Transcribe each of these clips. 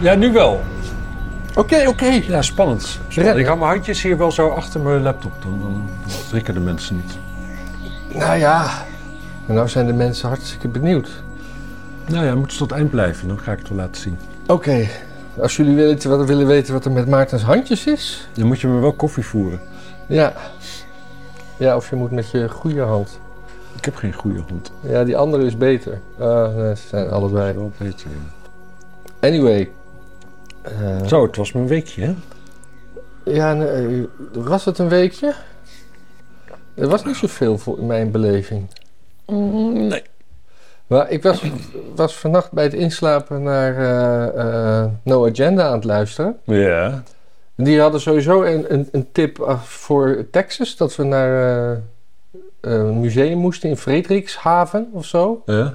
Ja, nu wel. Oké, oké. Ja, spannend. Ik hou mijn handjes hier wel zo achter mijn laptop. Dan, dan schrikken de mensen niet. Nou ja. Nou zijn de mensen hartstikke benieuwd. Nou ja, moeten ze tot het eind blijven. Dan ga ik het wel laten zien. Oké. Als jullie wat, willen weten wat er met Maartens handjes is. Dan moet je me wel koffie voeren. Ja. Ja, of je moet met je goede hand. Ik heb geen goede hond. Ja, die andere is beter. Nee, ze zijn allebei. is wel beter. ja. Anyway. Eh, Zo, het was mijn weekje, hè? Ja, nee, was het een weekje? Er was niet zoveel voor in mijn beleving. nee. Maar ik was, was vannacht bij het inslapen naar eh, eh, No Agenda aan het luisteren. Ja. Die hadden sowieso een, een, een tip voor Texas. Dat we naar eh, een museum moesten in Frederikshaven of zo. Ja.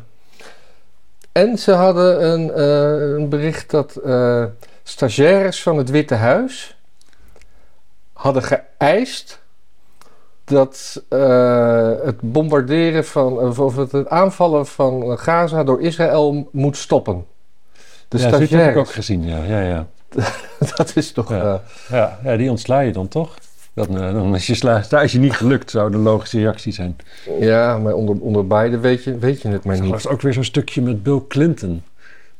En ze hadden een, eh, een bericht dat eh, stagiaires van het Witte Huis hadden geëist dat eh, het bombarderen van, of het, aanvallen van Gaza door Israël moet stoppen. De ja, dat heb ik ook gezien, ja. Ja, ja. dat is toch. Ja. eh, ja, ja die ontsla je dan toch? Dan, eh, dan is je stage niet gelukt, zou de logische reactie zijn. ja, maar onder, onder beide weet je, weet je het maar Er niet. was ook weer zo'n stukje met Bill Clinton.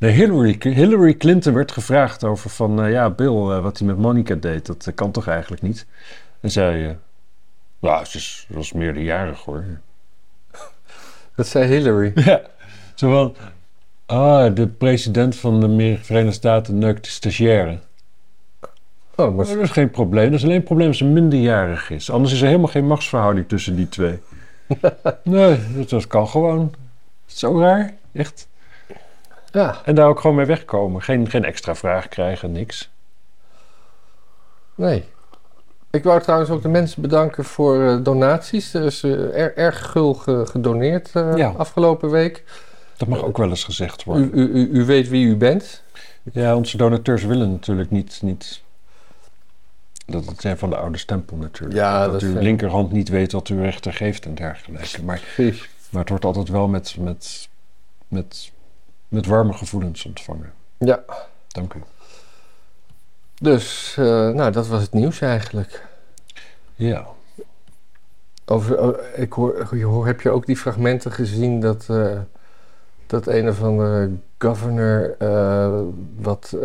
Nee, Hillary, Hillary Clinton werd gevraagd over van... eh, ja, Bill, eh, wat hij met Monica deed, dat eh, kan toch eigenlijk niet? En zei... nou, ze is, was meerderjarig hoor. Dat zei Hillary. Ja, zo van... Ah, de president van de Verenigde Staten neukt de stagiaire. Oh, maar Maar dat is geen probleem. Dat is alleen een probleem als ze minderjarig is. Anders is er helemaal geen machtsverhouding tussen die twee. nee, dat, dat kan gewoon. Zo raar, echt. Ja, En daar ook gewoon mee wegkomen. Geen, geen extra vraag krijgen, niks. nee. Ik wou trouwens ook de mensen bedanken voor eh, donaties. Er is eh, er- erg gul ge- gedoneerd Ja. afgelopen week. Dat mag ook wel eens gezegd worden. u, u, u weet wie u bent. Ja, onze donateurs willen natuurlijk niet... niet dat het zijn van de oude stempel natuurlijk. Ja, dat dat uw linkerhand niet weet wat uw rechter geeft en dergelijke. Maar, Precies. maar het wordt altijd wel met, met, met, met warme gevoelens ontvangen. Ja, Dank u. dus eh, nou, dat was het nieuws eigenlijk. Ja. Over, oh, ik hoor, je hoor, heb je ook die fragmenten gezien dat, eh, dat een of andere governor eh, wat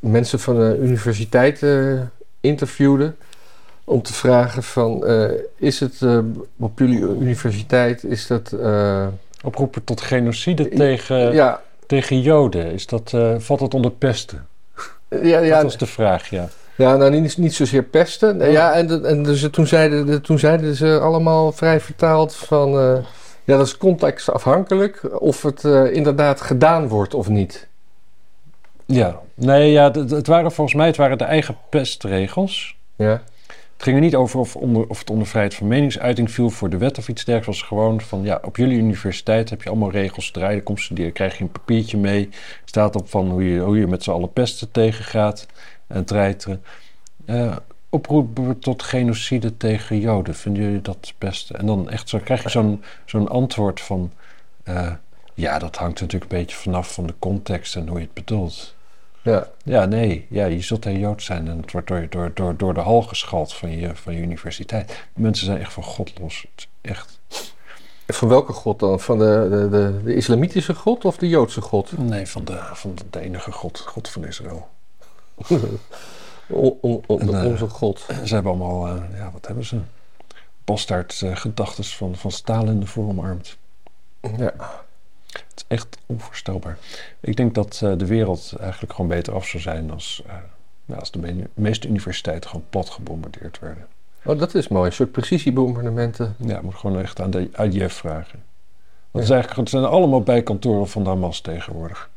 mensen van de universiteit eh, interviewde om te vragen van is het op jullie universiteit is dat Oproepen tot genocide I- tegen, ja, tegen Joden. Is dat, eh, valt dat onder pesten? ja, ja, dat was de vraag, ja. Ja, nou niet, niet zozeer pesten. Nee, Ja, en, en dus toen, zeiden, de- toen zeiden ze allemaal vrij vertaald van... eh, ja, dat is contextafhankelijk of het eh, inderdaad gedaan wordt of niet. Ja, nee, ja, het, het waren volgens mij het waren de eigen pestregels. Ja, Het ging er niet over of, of het onder vrijheid van meningsuiting viel voor de wet of iets dergelijks. Het was gewoon van, ja, op jullie universiteit heb je allemaal regels. Je komt studeren, krijg je een papiertje mee. Staat op van hoe je, hoe je met z'n allen pesten tegengaat en treiteren. Eh oproepen tot genocide tegen Joden. Vinden jullie dat pesten? En dan echt zo krijg je zo'n zo'n antwoord van... eh, ja, dat hangt natuurlijk een beetje vanaf van de context en hoe je het bedoelt. Ja. Ja, nee. Ja, je zult een Jood zijn en het wordt door, door, door, door de hal geschald van je, van je universiteit. Mensen zijn echt van God los. Echt. Van welke god dan? Van de, de, de, de islamitische god of de joodse god? Nee, van de, van de enige God, God van Israël. O- o- o- En, eh, onze god. Ze hebben allemaal, eh, ja, wat hebben ze? Bastaard eh, gedachtes van, van Stalin ervoor omarmd. Ja. Het is echt onvoorstelbaar. Ik denk dat eh, de wereld eigenlijk gewoon beter af zou zijn als, eh, ja, als de me- meeste universiteiten gewoon plat gebombardeerd werden. Oh, dat is mooi. Een soort precisiebombardementen. Ja, moet gewoon echt aan de IDF vragen. Want is eigenlijk, het zijn allemaal bijkantoren van Hamas tegenwoordig.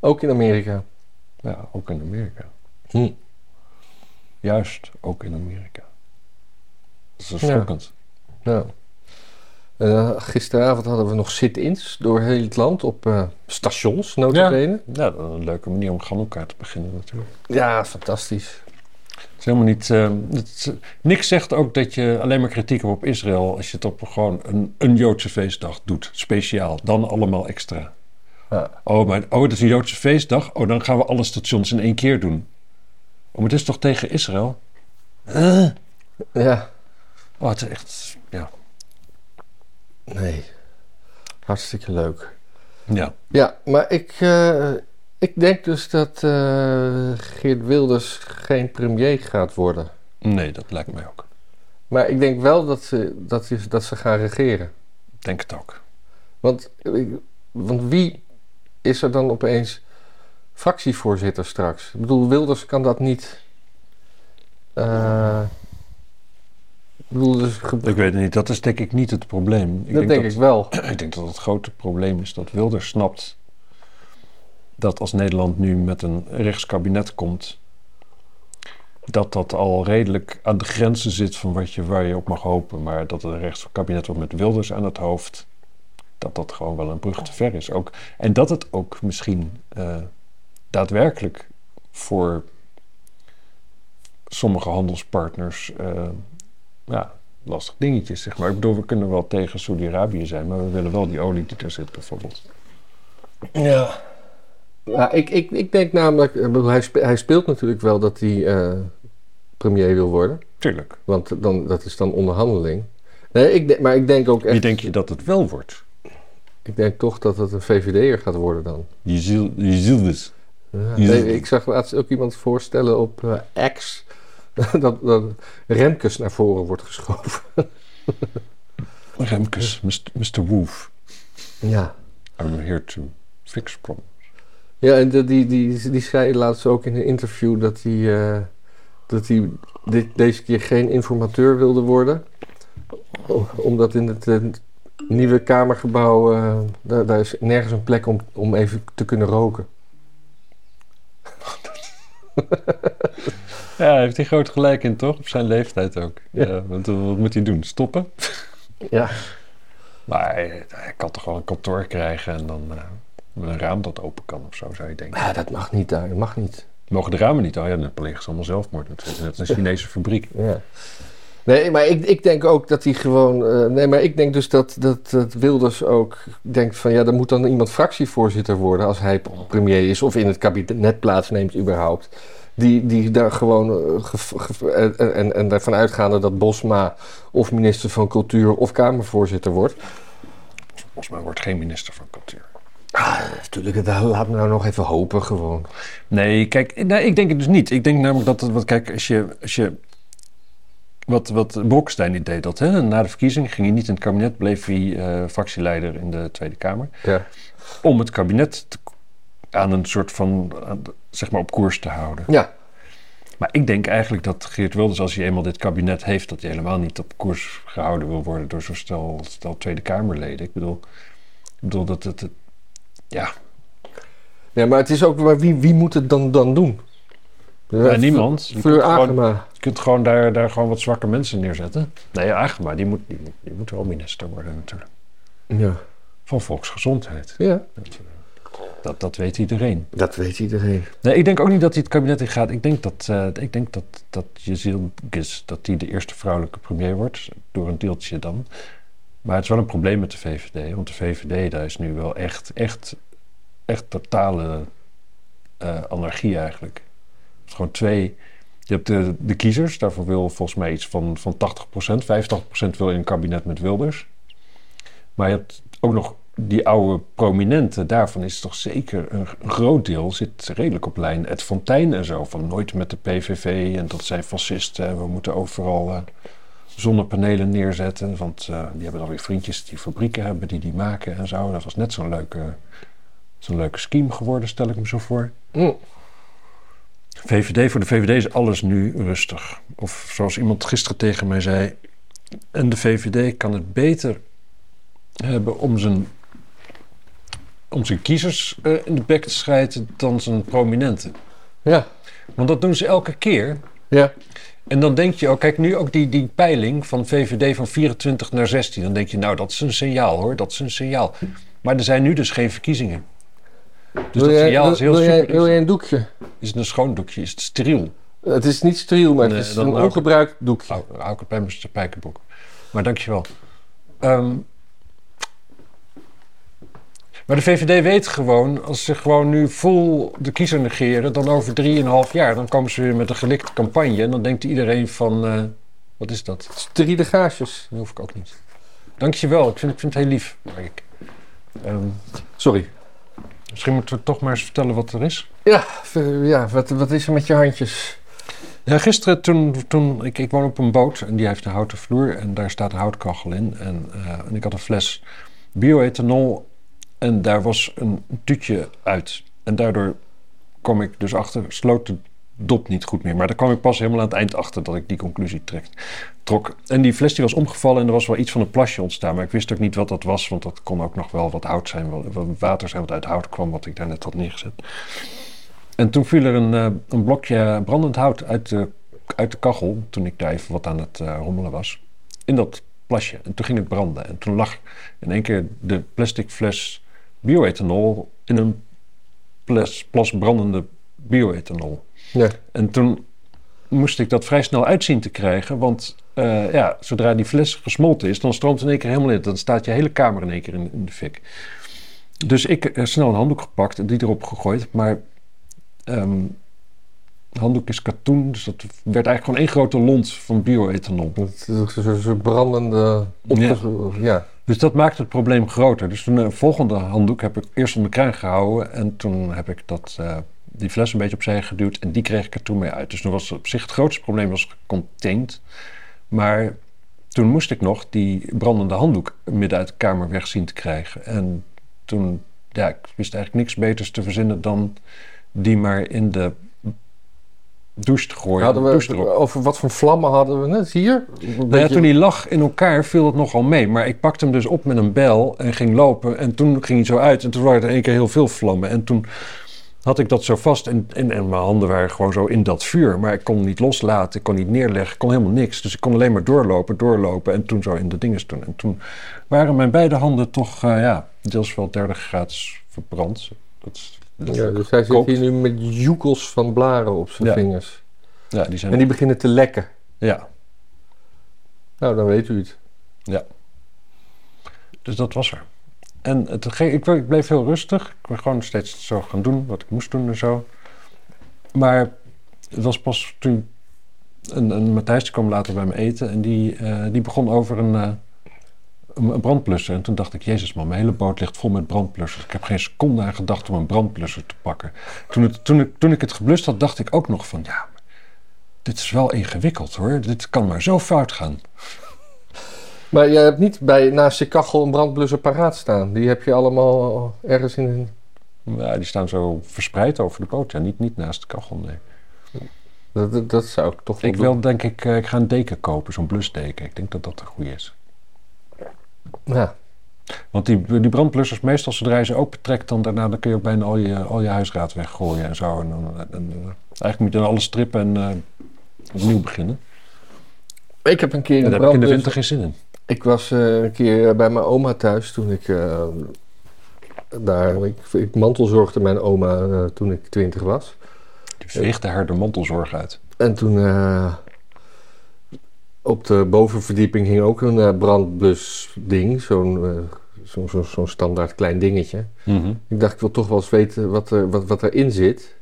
Ook in Amerika. Ja, ook in Amerika. Hm. Juist, ook in Amerika. Dat is Ja. schokkend. Nou. Eh, gisteravond hadden we nog sit-ins door heel het land op eh, stations, notabene. Ja, dat is een leuke manier om Hanukkah te beginnen natuurlijk. Ja, fantastisch. Het is helemaal niet... het is- niks zegt ook dat je alleen maar kritiek hebt op Israël... als je het op gewoon een, een Joodse feestdag doet. Speciaal. Dan allemaal extra. Ja. Oh, maar oh, het is een Joodse feestdag. Oh, dan gaan we alle stations in één keer doen. Oh, maar het is toch tegen Israël? Ja, Oh, het is echt... Nee. Hartstikke leuk. Ja. Ja, maar ik, eh, ik denk dus dat eh, Geert Wilders geen premier gaat worden. Nee, dat lijkt mij ook. Maar ik denk wel dat ze, dat, ze- dat ze gaan regeren. Ik Denk het ook. Want, want wie is er dan opeens fractievoorzitter straks? Ik bedoel, Wilders kan dat niet. eh, bedoel, dus Ik weet het niet. Dat is denk ik niet het probleem. Ik dat denk dat, ik wel. Ik denk dat het grote probleem is dat Wilders snapt dat als Nederland nu met een rechtskabinet komt, dat dat al redelijk aan de grenzen zit van wat je, waar je op mag hopen. Maar dat een rechtskabinet wordt met Wilders aan het hoofd, dat dat gewoon wel een brug te ver is. Ook, en dat het ook misschien eh, daadwerkelijk voor sommige handelspartners eh, ja, lastig dingetjes, zeg maar. Ik bedoel, we kunnen wel tegen Saudi-Arabië zijn, maar we willen wel die olie die er zit, bijvoorbeeld. Ja. Ja, ik, ik, ik denk namelijk, bedoel, hij, spe- hij speelt natuurlijk wel dat hij eh, premier wil worden. Tuurlijk. Want dan, dat is dan onderhandeling. Nee, ik denk, maar ik denk ook Wie echt, denk je dat het wel wordt? ik denk toch dat het een VVD'er gaat worden dan. Je ziel, je ziel dus. Ja, nee, ik zag laatst ook iemand voorstellen op eh, X dat, dat Remkes naar voren wordt geschoven. Remkes, Mr. Wolf. Ja. I'm here to fix problems. Ja, en de- die, die, die zei laatst ook in een interview dat hij, eh, dat hij dit, deze keer geen informateur wilde worden. Omdat in het eh, nieuwe Kamergebouw, eh, daar, daar is nergens een plek om, om even te kunnen roken. Ja, heeft hij groot gelijk in, toch? Op zijn leeftijd ook. Ja. Ja. want eh, wat moet hij doen? Stoppen? Ja. Maar hij, hij kan toch wel een kantoor krijgen en dan eh, met een raam dat open kan of zo, zou je denken. ja, dat mag niet daar, dat mag niet. Mogen de ramen niet? Oh ja, dan plegen ze allemaal zelfmoord natuurlijk. Net als een Chinese fabriek. Ja. Nee, maar ik, ik denk ook dat hij gewoon. eh, nee, maar ik denk dus dat, dat, dat Wilders ook denkt van ja, er moet dan iemand fractievoorzitter worden als hij premier is of in het kabinet plaatsneemt überhaupt. Die, die daar gewoon eh, en, en, daarvan uitgaande dat Bosma of minister van Cultuur of Kamervoorzitter wordt. Mij wordt geen minister van cultuur. Ah, natuurlijk, laat me nou nog even hopen gewoon. Nee, kijk, nee, ik denk het dus niet. Ik denk namelijk dat wat, kijk, als je, als je wat, wat Bolkestein die deed dat, hè? na de verkiezing ging hij niet in het kabinet, bleef hij eh, fractieleider in de Tweede Kamer. Ja. Om het kabinet te- aan een soort van, aan zeg maar, op koers te houden. Ja, Maar ik denk eigenlijk dat Geert Wilders, als hij eenmaal dit kabinet heeft, dat hij helemaal niet op koers gehouden wil worden door zo'n stel, stel Tweede Kamerleden. Ik bedoel, ik bedoel dat het, het- ja, ja maar het is ook, maar wie, wie moet het dan, dan doen? ja, niemand. Je Fleur kunt gewoon- Agema. Je kunt gewoon daar, daar gewoon wat zwakke mensen neerzetten. Nee, Agema, die moet, die, moet- die moet wel minister worden natuurlijk. Ja. Van volksgezondheid. ja, Dat, dat, dat weet iedereen. dat weet iedereen. Nee, ik denk ook niet dat hij het kabinet in gaat. Ik denk dat, eh ik denk dat, dat dat die de eerste vrouwelijke premier wordt. Door een deeltje dan. Maar het is wel een probleem met de VVD. Want de VVD, daar is nu wel echt, echt, echt totale eh, anarchie eigenlijk. Het is gewoon twee... Je hebt de, de kiezers, daarvoor wil volgens mij iets van, van 80%, 85% wil in een kabinet met Wilders. Maar je hebt ook nog die oude prominenten, daarvan is toch zeker een, een groot deel zit redelijk op lijn. Ed Fontijn en zo, van nooit met de PVV en dat zijn fascisten. en We moeten overal eh, zonnepanelen neerzetten, want eh, die hebben dan weer vriendjes die fabrieken hebben die die maken en zo. Dat was net zo'n leuke, zo'n leuke scheme geworden, stel ik me zo voor. Mm. VVD, voor de VVD is alles nu rustig. Of zoals iemand gisteren tegen mij zei. En de VVD kan het beter hebben om zijn, om zijn kiezers eh, in de bek te schrijten dan zijn prominenten. Ja, Want dat doen ze elke keer. ja. En dan denk je ook, kijk nu ook die, die peiling van VVD van 24 naar 16. Dan denk je, nou dat is een signaal hoor, dat is een signaal. Maar er zijn nu dus geen verkiezingen. Dus wil, dat jij, signaal wil, is heel wil jij, super. wil jij een doekje? Is het een schoon doekje? Is het steriel? Het is niet steriel, maar Nee, het is een ongebruikt doekje. Hou, ik het bij mijn. Maar dankjewel. Ehm Maar de VVD weet gewoon, als ze gewoon nu vol de kiezer negeren, dan over drieënhalf jaar, dan komen ze weer met een gelikte campagne. En dan denkt iedereen van, eh, wat is dat? Steride gaasjes. Dat hoef ik ook niet. Dankjewel, ik vind, ik vind het heel lief. Maar ik, ehm, Sorry. misschien moeten we toch maar eens vertellen wat er is. Ja, ja wat, wat is er met je handjes? Ja, gisteren toen, toen ik, ik woon op een boot en die heeft een houten vloer en daar staat een houtkachel in. En, eh, en ik had een fles bioethanol en daar was een tuutje uit. En daardoor kwam ik dus achter, sloot de dop niet goed meer. Maar daar kwam ik pas helemaal aan het eind achter dat ik die conclusie trok. En die fles die was omgevallen en er was wel iets van een plasje ontstaan. Maar ik wist ook niet wat dat was, want dat kon ook nog wel wat hout zijn. Wel water zijn wat uit hout kwam, wat ik daar net had neergezet. En toen viel er een, eh, een blokje brandend hout uit de, uit de kachel, toen ik daar even wat aan het eh, rommelen was, in dat plasje. En toen ging het branden. En toen lag in één keer de plastic fles bioethanol in een plas, plas brandende bioethanol. Ja. En toen moest ik dat vrij snel uitzien te krijgen, want eh, ja, zodra die fles gesmolten is, dan stroomt het in één keer helemaal in. Dan staat je hele kamer in één keer in, in de fik. Dus ik eh, snel een handdoek gepakt en die erop gegooid, maar de handdoek is katoen, dus dat werd eigenlijk gewoon één grote lont van bioethanol. Het is zo'n zo brandende... opge- ja. Dus dat maakt het probleem groter. Dus toen de volgende handdoek heb ik eerst onder de kraan gehouden en toen heb ik dat, eh, die fles een beetje opzij geduwd en die kreeg ik er toen mee uit. Dus toen was op zich het grootste probleem was contained. Maar toen moest ik nog die brandende handdoek midden uit de kamer weg zien te krijgen. En toen, ja, ik wist eigenlijk niks beters te verzinnen dan die maar in de douche te gooien. Hadden we, over wat voor vlammen hadden we net hier? Nou ja, toen hij lag in elkaar viel het nogal mee. Maar ik pakte hem dus op met een bel en ging lopen. En toen ging hij zo uit. En toen waren er één keer heel veel vlammen. En toen had ik dat zo vast. En, en, en mijn handen waren gewoon zo in dat vuur. Maar ik kon niet loslaten. Ik kon niet neerleggen. Ik kon helemaal niks. Dus ik kon alleen maar doorlopen, doorlopen. En toen zo in de dinges doen. En toen waren mijn beide handen toch, eh, ja, deels wel 30 graden verbrand. Dat is, dat Ja, dus hij zit hier nu met joekels van blaren op zijn Ja. vingers. ja, die zijn... En die beginnen te lekken. Ja, Nou, dan weet u het. Dus dat was er. En het, ik, ik bleef heel rustig. Ik ben gewoon steeds zo gaan doen wat ik moest doen en zo. Maar het was pas toen... Een, een Matthijs kwam later bij me eten en die, eh, die begon over een, eh, een, brandblusser. En toen dacht ik, jezus man, mijn hele boot ligt vol met brandblussers. Ik heb geen seconde aan gedacht om een brandblusser te pakken. Toen, het, toen, ik, toen ik het geblust had, dacht ik ook nog van... Ja, dit is wel ingewikkeld hoor. Dit kan maar zo fout gaan. Maar je hebt niet bij, naast je kachel een brandblusser paraat staan. Die heb je allemaal ergens in een... Ja, die staan zo verspreid over de boot. Ja, niet, niet naast de kachel, nee. Dat, dat, dat zou ik toch wel Ik doen. wil denk ik, eh, ik ga een deken kopen, zo'n blusdeken. Ik denk dat dat een goede is. Ja. Want die, die brandblussers, meestal zodra je ze opentrekt, dan daarna dan kun je ook bijna al je, al je huisraad weggooien en zo. En dan, en, eh, eigenlijk moet je dan alles strippen en eh, opnieuw beginnen. Ik heb een keer En een ik in de brandblusser... winter geen zin in. Ik was eh, een keer bij mijn oma thuis toen ik daar... Ik, ik mantelzorgde mijn oma toen ik twintig was. Die veegde haar de mantelzorg uit. En toen op de bovenverdieping hing ook een eh, brandblusding. Zo'n eh, zo'n zo'n zo'n standaard klein dingetje. Ik dacht, ik wil toch wel eens weten wat, er, wat, wat erin zit.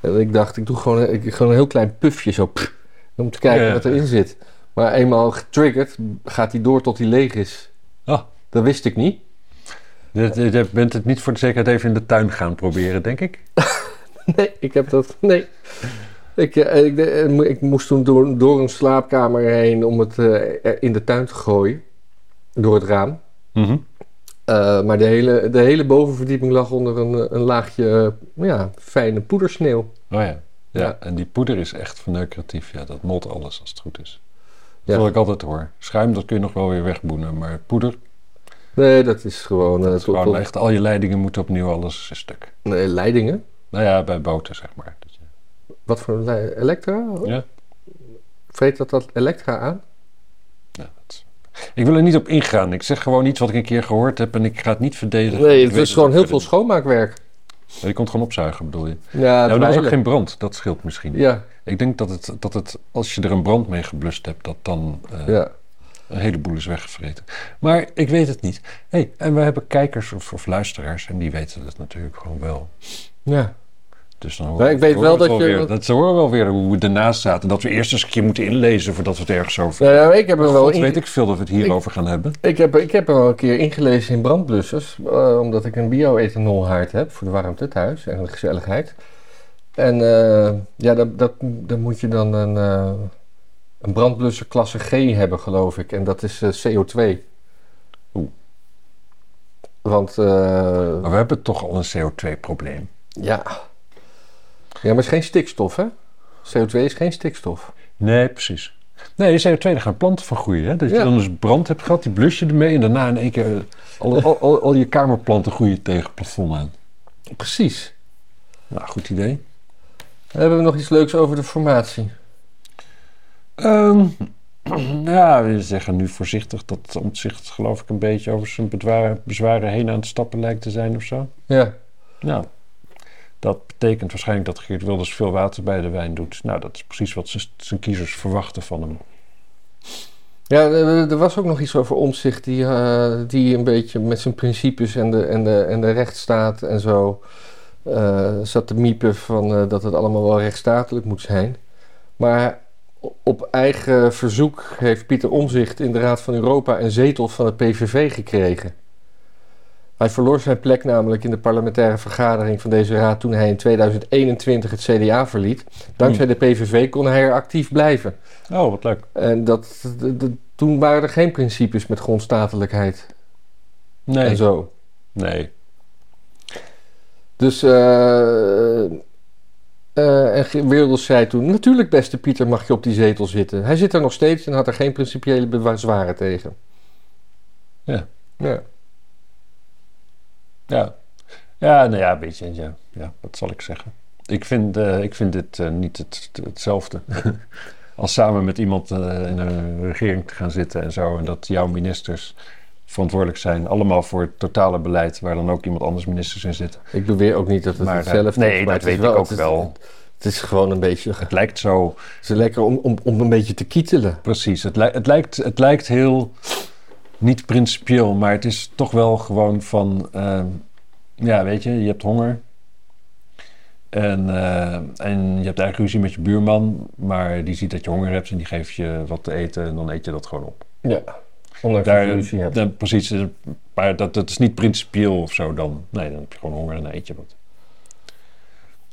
En ik dacht, ik doe gewoon, een- ik, gewoon een heel klein pufje zo. pff, om te kijken Ja. wat erin zit. Maar eenmaal getriggerd, gaat hij door tot hij leeg is. Ah. Dat wist ik niet. Je bent het niet voor de zekerheid even in de tuin gaan proberen, denk ik. Nee, ik heb dat. Nee. Ik, eh, ik, eh, ik moest toen door, door een slaapkamer heen om het eh, in de tuin te gooien. Door het raam. Mhm. Maar de hele, de hele bovenverdieping lag onder een, een laagje ja, fijne poedersneeuw. Oh ja. ja. Ja. en die poeder is echt verneukeratief. Ja, dat molt alles als het goed is. Dat Ja. wil ik altijd hoor. Schuim, dat kun je nog wel weer wegboenen. Maar poeder, Nee, dat is gewoon. dat is tot- gewoon tot- echt al je leidingen moeten opnieuw, alles is stuk. nee, leidingen. Nou ja, bij boten zeg maar. Je- Wat voor een lei- Elektra? Ja. Vreet dat dat Elektra aan? Ja, dat- Ik wil er niet op ingaan. Ik zeg gewoon iets wat ik een keer gehoord heb en ik ga het niet verdedigen. Nee, het is gewoon heel veel schoonmaakwerk. niet. Je kon het gewoon opzuigen, bedoel je? Ja, Ja, maar er was ook geen brand. Dat scheelt misschien. Ja, Ik denk dat het, dat het, als je er een brand mee geblust hebt, dat dan... eh, ja. Een heleboel is weggevreten. Maar ik weet het niet. hey, en we hebben kijkers of, of luisteraars en die weten het natuurlijk gewoon wel. Ja. Dus dan ik weet wel dat je- Weer, dat ze horen wel weer hoe we ernaast zaten. Dat we eerst eens een keer moeten inlezen voordat we het ergens over... Nou ja, ik heb er wel God, in- weet ik veel dat we het hierover gaan hebben. Ik heb, ik heb er wel een keer ingelezen in brandblussers, eh, omdat ik een bio-ethanolhaard heb voor de warmte thuis en de gezelligheid. En eh, ja, dat, dat, dan moet je dan een, eh, een brandblusser klasse G hebben, geloof ik. En dat is eh, CO2. Oeh. Want, Maar we hebben toch al een CO2-probleem. ja. Ja, maar het is geen stikstof, hè? CO2 is geen stikstof. Nee, precies. Nee, CO2, daar gaan planten van groeien. Hè? Dat je Ja. dan dus brand hebt gehad, die blus je ermee... en daarna in één keer eh, al, al, al, al je kamerplanten groeien tegen het plafond aan. Precies. Nou, goed idee. Hebben we nog iets leuks over de formatie? Ehm, ja, we zeggen nu voorzichtig dat Omtzigt geloof ik een beetje over zijn bezwaren heen aan het stappen lijkt te zijn of zo. Ja. Nou, dat betekent waarschijnlijk dat Geert Wilders veel water bij de wijn doet. Nou, dat is precies wat zijn- kiezers verwachten van hem. Ja, er, was ook nog iets over omzicht die, eh, die een beetje met zijn principes en de, en de, en de rechtsstaat en zo eh, zat te miepen van eh, dat het allemaal wel rechtsstatelijk moet zijn. Maar op eigen verzoek heeft Pieter Omzicht in de Raad van Europa een zetel van het PVV gekregen. Hij verloor zijn plek namelijk in de parlementaire vergadering van deze raad toen hij in 2021 het CDA verliet. Dankzij de PVV kon hij er actief blijven. Oh, wat leuk. En dat, toen waren er geen principes met grondstatelijkheid Nee, en zo. nee. Dus, eh eh, en Wilders zei toen, natuurlijk beste Pieter mag je op die zetel zitten. Hij zit er nog steeds en had er geen principiële bezwaren tegen. Ja. Ja. Ja, ja nou ja, een beetje. Ja, ja wat zal ik zeggen? Ik vind, eh, ik vind dit eh, niet het, hetzelfde. Als samen met iemand eh, in een regering te gaan zitten en zo. En dat jouw ministers verantwoordelijk zijn. Allemaal voor het totale beleid. Waar dan ook iemand anders ministers in zitten. Ik beweer ook niet dat het Maar, hetzelfde nee, is. maar dat weet ik ook het is- wel. Het is gewoon een beetje, Het lijkt zo... het is lekker om, om, om een beetje te kietelen. Precies. Het, li- het, lijkt, het lijkt heel... Niet principieel, maar het is toch wel gewoon van... ehm, ja, weet je, je hebt honger. En, eh, en je hebt eigenlijk ruzie met je buurman. Maar die ziet dat je honger hebt en die geeft je wat te eten. En dan eet je dat gewoon op. Ja. Ondanks dat Daar, je ruzie hebt. dan, precies. eh, Maar dat, dat is niet principieel of zo dan. Nee, dan heb je gewoon honger en dan eet je wat.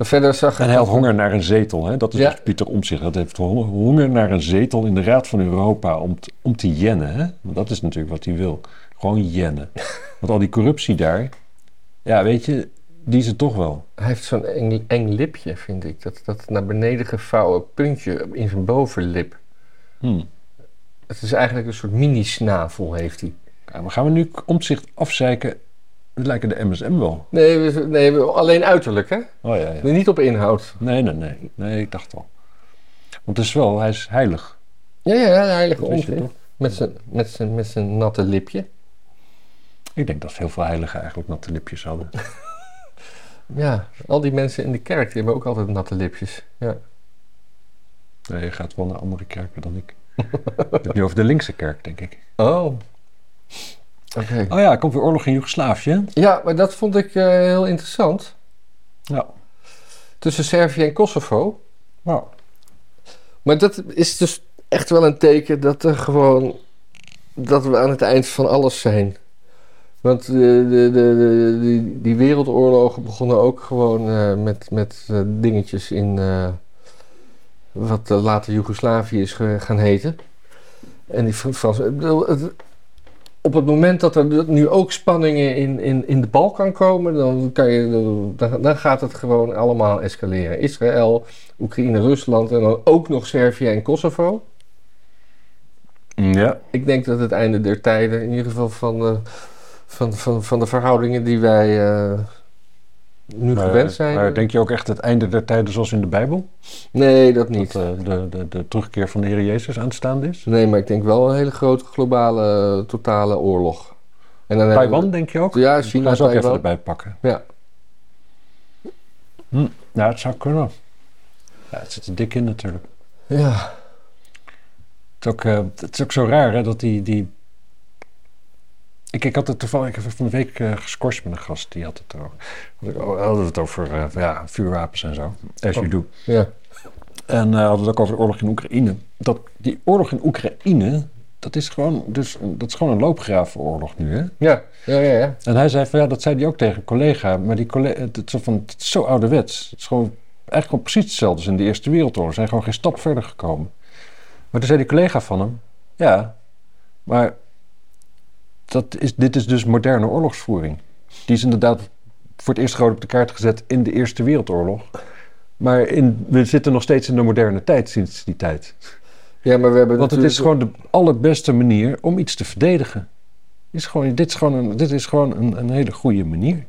Verder zag En hij had honger naar een zetel. Hè? Dat is Ja. dus Pieter Omtzigt. Dat heeft honger naar een zetel in de Raad van Europa om, te- om te jennen. Hè? Want dat is natuurlijk wat hij wil. Gewoon jennen. Want al die corruptie daar... Ja, weet je, die is het toch wel. Hij heeft zo'n eng, eng lipje, vind ik. Dat, dat naar beneden gevouwen puntje in zijn bovenlip. Hm. Het is eigenlijk een soort mini-snavel, heeft hij. Ja, maar gaan we nu Omtzigt afzeiken? We lijken de MSM wel. Nee, we, nee we- alleen uiterlijk, hè? Oh ja, ja. Niet op inhoud. Nee, nee, nee. Nee, ik dacht al. Want het is wel, hij is heilig. Ja, ja, een heilige onzin. Met zijn, met, zijn, met zijn natte lipje. Ik denk dat heel veel heiligen eigenlijk natte lipjes hadden. Ja, al die mensen in de kerk die hebben ook altijd natte lipjes. Ja. Nee, je gaat wel naar andere kerken dan ik. ik heb het nu over de linkse kerk, denk ik. Oh. Oké. Oh ja, er komt weer oorlog in Joegoslavië. Ja, maar dat vond ik eh, heel interessant. Ja. Tussen Servië en Kosovo. Nou, Maar dat is dus echt wel een teken dat er gewoon. dat we aan het eind van alles zijn. Want de, de, de, de- die, die wereldoorlogen begonnen ook gewoon eh, met, met eh, dingetjes in. wat later Joegoslavië is gaan heten. En die Fr- Frans. Op het moment dat er nu ook spanningen in, in, in de Balkan komen, dan, kan je, dan, dan gaat het gewoon allemaal escaleren. Israël, Oekraïne, Rusland en dan ook nog Servië en Kosovo. ja. Ik denk dat het einde der tijden, in ieder geval van de, van, van, van de verhoudingen die wij eh, nu Maar, gewend zijn. maar denk je ook echt het einde der tijden zoals in de Bijbel? nee, dat niet. Dat eh, de, de, de terugkeer van de Heer Jezus aanstaande is? Nee, maar ik denk wel een hele grote globale, eh, totale oorlog. En dan Taiwan, denk je ook? Ja, China, gaan ze ook even erbij pakken. Ja. Ja, het zou kunnen. Ja, het zit er dik in natuurlijk. Ja. Het is ook, eh, het is ook zo raar hè, dat die... die ik, ik had het toevallig, van de week uh, gescorst met een gast, die had het erover. We hadden het over uh, ja, vuurwapens en zo, as you Oh. do. Ja. En uh, hadden het ook over de oorlog in Oekraïne. Dat, die oorlog in Oekraïne, dat is gewoon, dus, dat is gewoon een loopgravenoorlog nu, hè? Ja, ja, ja. ja. En hij zei van, ja, dat zei hij ook tegen een collega. Maar die collega, het, is zo van, het is zo ouderwets. Het is gewoon eigenlijk gewoon precies hetzelfde als in de Eerste Wereldoorlog. Ze zijn gewoon geen stap verder gekomen. Maar toen zei die collega van hem, ja, maar dat is, dit is dus moderne oorlogsvoering. Die is inderdaad voor het eerst groot op de kaart gezet in de Eerste Wereldoorlog. Maar in, we zitten nog steeds in de moderne tijd sinds die tijd. Ja, maar we hebben Want het natuurlijk- is gewoon de allerbeste manier om iets te verdedigen. Is gewoon, dit is gewoon, een, dit is gewoon een, een hele goede manier.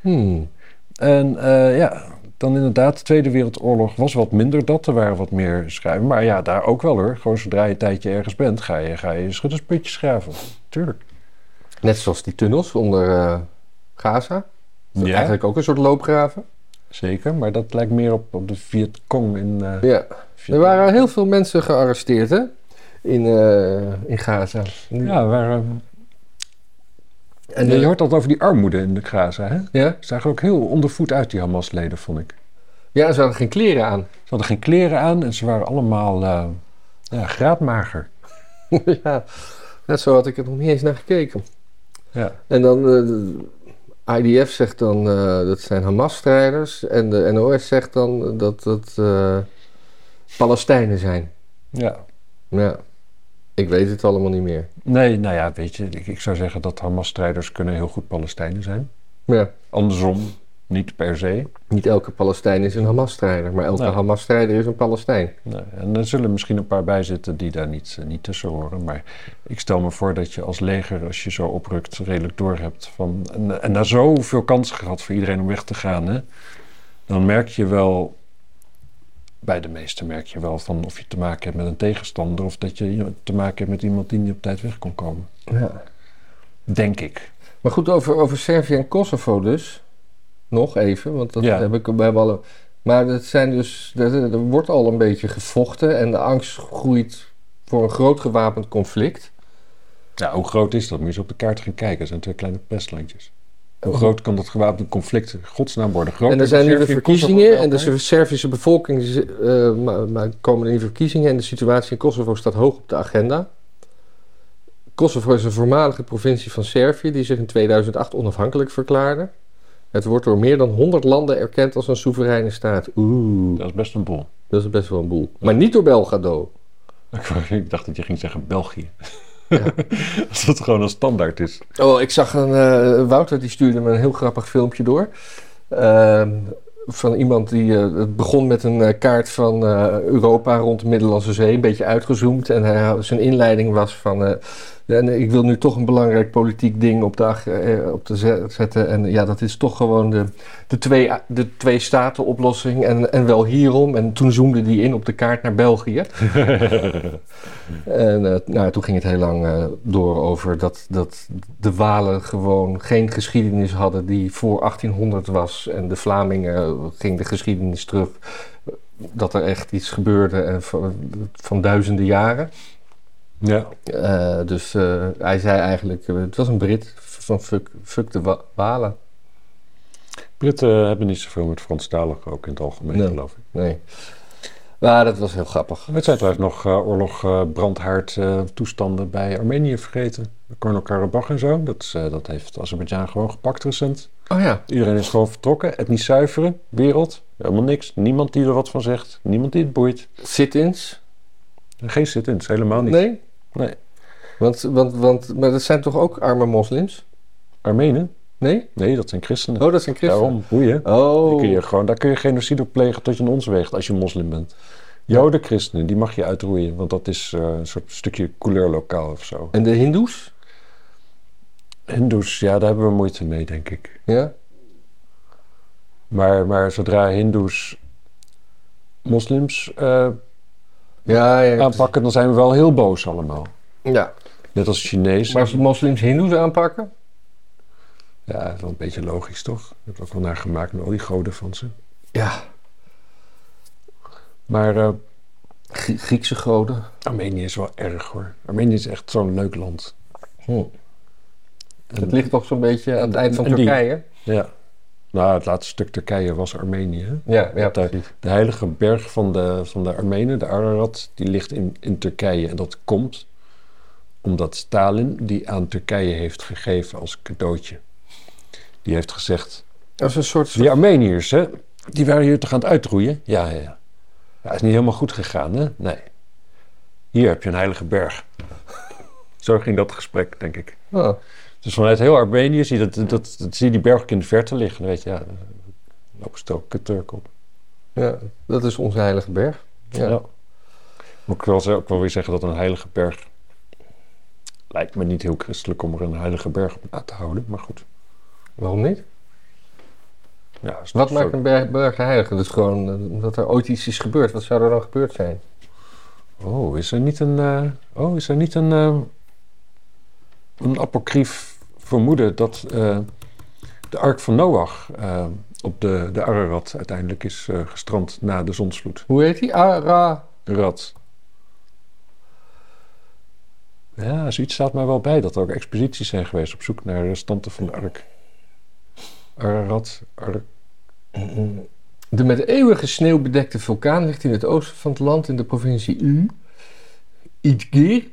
Hmm. En eh, ja, dan inderdaad, de Tweede Wereldoorlog was wat minder dat. Er waren wat meer schrijven. Maar ja, daar ook wel hoor. Gewoon zodra je een tijdje ergens bent, ga je, ga je schuttersputjes graven. Tuurlijk. Net zoals die tunnels onder eh, Gaza. Dat Ja. Eigenlijk ook een soort loopgraven. Zeker, maar dat lijkt meer op, op de Vietcong in eh Ja. Er waren heel veel mensen gearresteerd, hè? In, eh, in Gaza. Ja, waar, En de- je hoort altijd over die armoede in de Gaza. Hè? ja? Ze zagen ook heel ondervoed uit, die Hamas-leden, vond ik. ja, ze hadden geen kleren aan. Ze hadden geen kleren aan en ze waren allemaal ja, graadmager. ja, net zo had ik er nog niet eens naar gekeken. Ja. En dan, eh, de IDF zegt dan eh, dat zijn Hamas-strijders. En de NOS zegt dan dat dat eh, Palestijnen zijn. ja. Ja, ik weet het allemaal niet meer. Nee, nou ja, weet je, ik, ik zou zeggen dat Hamas-strijders kunnen heel goed Palestijnen zijn. Ja, Andersom, niet per se. niet elke Palestijn is een Hamas-strijder. Maar elke Nee. Hamas-strijder is een Palestijn. Nee, en er zullen misschien een paar bij zitten die daar niet, eh, niet tussen horen. Maar ik stel me voor dat je als leger, als je zo oprukt, redelijk doorhebt. Van, en, en daar zoveel kansen gehad voor iedereen om weg te gaan. Hè, dan merk je wel, bij de meesten merk je wel van of je te maken hebt met een tegenstander. Of dat je te maken hebt met iemand die niet op tijd weg kon komen. Ja. Denk ik. Maar goed, over, over Servië en Kosovo dus. Nog even, want dat Ja. heb ik bij alle. Maar het zijn dus, er, er wordt al een beetje gevochten en de angst groeit voor een groot gewapend conflict. Ja, hoe groot is dat? Moet je eens op de kaart gaan kijken. Het zijn twee kleine pestlandjes. Hoe groot kan dat gewapende conflict godsnaam worden? Groter En er zijn Servië Kosovo verkiezingen en de? Servische bevolking eh, ma- ma- komen er verkiezingen en de situatie in Kosovo staat hoog op de agenda. Kosovo is een voormalige provincie van Servië die zich in 2008 onafhankelijk verklaarde. Het wordt door meer dan 100 landen erkend als een soevereine staat. Oeh, Dat is best een bol. dat is best wel een boel. Maar niet door Belgrado. Ik dacht dat je ging zeggen België. Ja. Als dat gewoon een standaard is. Oh, ik zag een. eh, Wouter die stuurde me een heel grappig filmpje door. Ehm, van iemand die. eh, het begon met een eh, kaart van Europa rond de Middellandse Zee. Een beetje uitgezoomd. En hij, zijn inleiding was van. Eh, en ik wil nu toch een belangrijk politiek ding op de, ag- eh, op de zet- zetten. En ja, dat is toch gewoon de, de, twee, de twee staten oplossing. En, en wel hierom. En toen zoomde die in op de kaart naar België. En eh, nou, toen ging het heel lang eh, door over dat, dat de Walen gewoon geen geschiedenis hadden die voor 1800 was. En de Vlamingen eh, ging de geschiedenis terug. eh, Dat er echt iets gebeurde en van, van duizenden jaren. Ja. Eh, dus eh, hij zei eigenlijk, eh, het was een Brit van fuck, fuck de Wa- Walen. Britten hebben niet zoveel met Franstaligen ook in het algemeen, Nee. geloof ik. Nee. Maar dat was heel grappig. Het zijn trouwens nog oorlog, brandhaard toestanden bij Armenië vergeten. Korno-Karabach en zo. Dat, dat heeft Azerbeidzjan gewoon gepakt recent. Oh ja, Iedereen is gewoon vertrokken. Etnisch zuiveren, wereld. Helemaal niks. Niemand die er wat van zegt. Niemand die het boeit. sit-ins? Geen zit-ins, helemaal niet. Nee? Nee. Want, want, want, maar dat zijn toch ook arme moslims? Armenen? Nee? Nee, dat zijn christenen. Oh, dat zijn christenen. Daarom, boeien. Oh. Daar kun je gewoon, daar kun je genocide op plegen tot je een ons weegt als je moslim bent. Joden, christenen, die mag je uitroeien, want dat is eh, een soort stukje couleur lokaal of zo. En de Hindoes? Hindoes, ja, daar hebben we moeite mee, denk ik. Ja? Maar, maar zodra Hindoes moslims eh, Ja, ja. aanpakken, dan zijn we wel heel boos allemaal. ja. Net als Chinezen. Maar als moslims Hindoes aanpakken? Ja, dat is wel een beetje logisch, toch? Je hebt er ook wel naar gemaakt met al die goden van ze. Ja. Maar eh, Grie- Griekse goden. Armenië is wel erg hoor. Armenië is echt zo'n leuk land. Hm. En- Het ligt toch zo'n beetje aan het eind van die- Turkije? Ja. Nou, het laatste stuk Turkije was Armenië. Ja, ja, Daar- precies. De heilige berg van de, van de Armenen, de Ararat, die ligt in, in Turkije. En dat komt omdat Stalin die aan Turkije heeft gegeven als cadeautje. Die heeft gezegd, Dat is een soort... die Armeniërs, hè, die waren hier toch aan het uitroeien? Ja, ja, ja. Ja, is niet helemaal goed gegaan, hè? Nee. Hier heb je een heilige berg. Zo ging dat gesprek, denk ik. Oh, Dus vanuit heel Armenië zie je, dat, dat, dat, zie je die berg ook in de verte liggen. Dan weet je, ja, lopen stel Turk op. ja, dat is onze heilige berg. Ja. Ja. Moet ik wel, ze- ook wel weer zeggen dat een heilige berg... Lijkt me niet heel christelijk om er een heilige berg op na te houden. Maar goed. Waarom niet? Ja, Wat maakt een berg, berg heilig? Dat is gewoon eh, dat er ooit iets is gebeurd. Wat zou er dan gebeurd zijn? Oh, is er niet een... eh, oh, is er niet een... eh, een apocrief vermoeden dat eh, de ark van Noach... eh, op de, de Ararat uiteindelijk is eh, gestrand na de zonsvloed. Hoe heet die? Ara... Rat. Ja, zoiets staat mij wel bij dat er ook expedities zijn geweest op zoek naar restanten van de ark. Ararat, ark. De met eeuwige sneeuw bedekte vulkaan ligt in het oosten van het land in de provincie U. Idgir,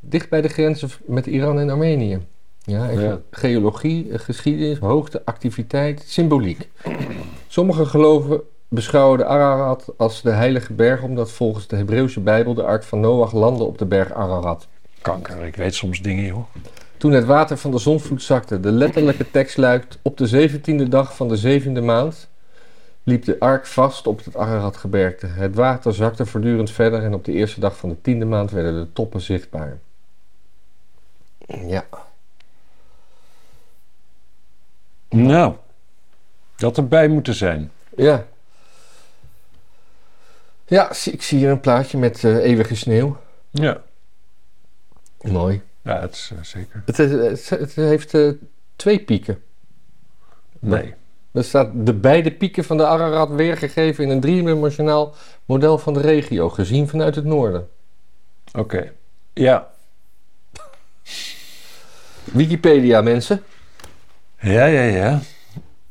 dicht bij de grenzen met Iran en Armenië. Ja, geologie, eh, geschiedenis, hoogte, activiteit, symboliek. Sommige geloven beschouwen de Ararat als de heilige berg, omdat volgens de Hebreeuwse Bijbel de ark van Noach landde op de berg Ararat. Kanker, ik weet soms dingen, joh. Toen het water van de zonvloed zakte, de letterlijke tekst luidt: Op de zeventiende dag van de zevende maand liep de ark vast op het Araratgebergte. Het water zakte voortdurend verder en op de eerste dag van de tiende maand werden de toppen zichtbaar. Ja. Nou, dat erbij moeten zijn. Ja. Ja, ik zie hier een plaatje met eh, eeuwige sneeuw. Ja, Mooi. ja het is eh, zeker. Het, is- het, het heeft eh, twee pieken. Nee. Er staat de beide pieken van de Ararat weergegeven in een driedimensionaal model van de regio, gezien vanuit het noorden. Oké. Ja. Wikipedia, mensen. Ja, ja, ja.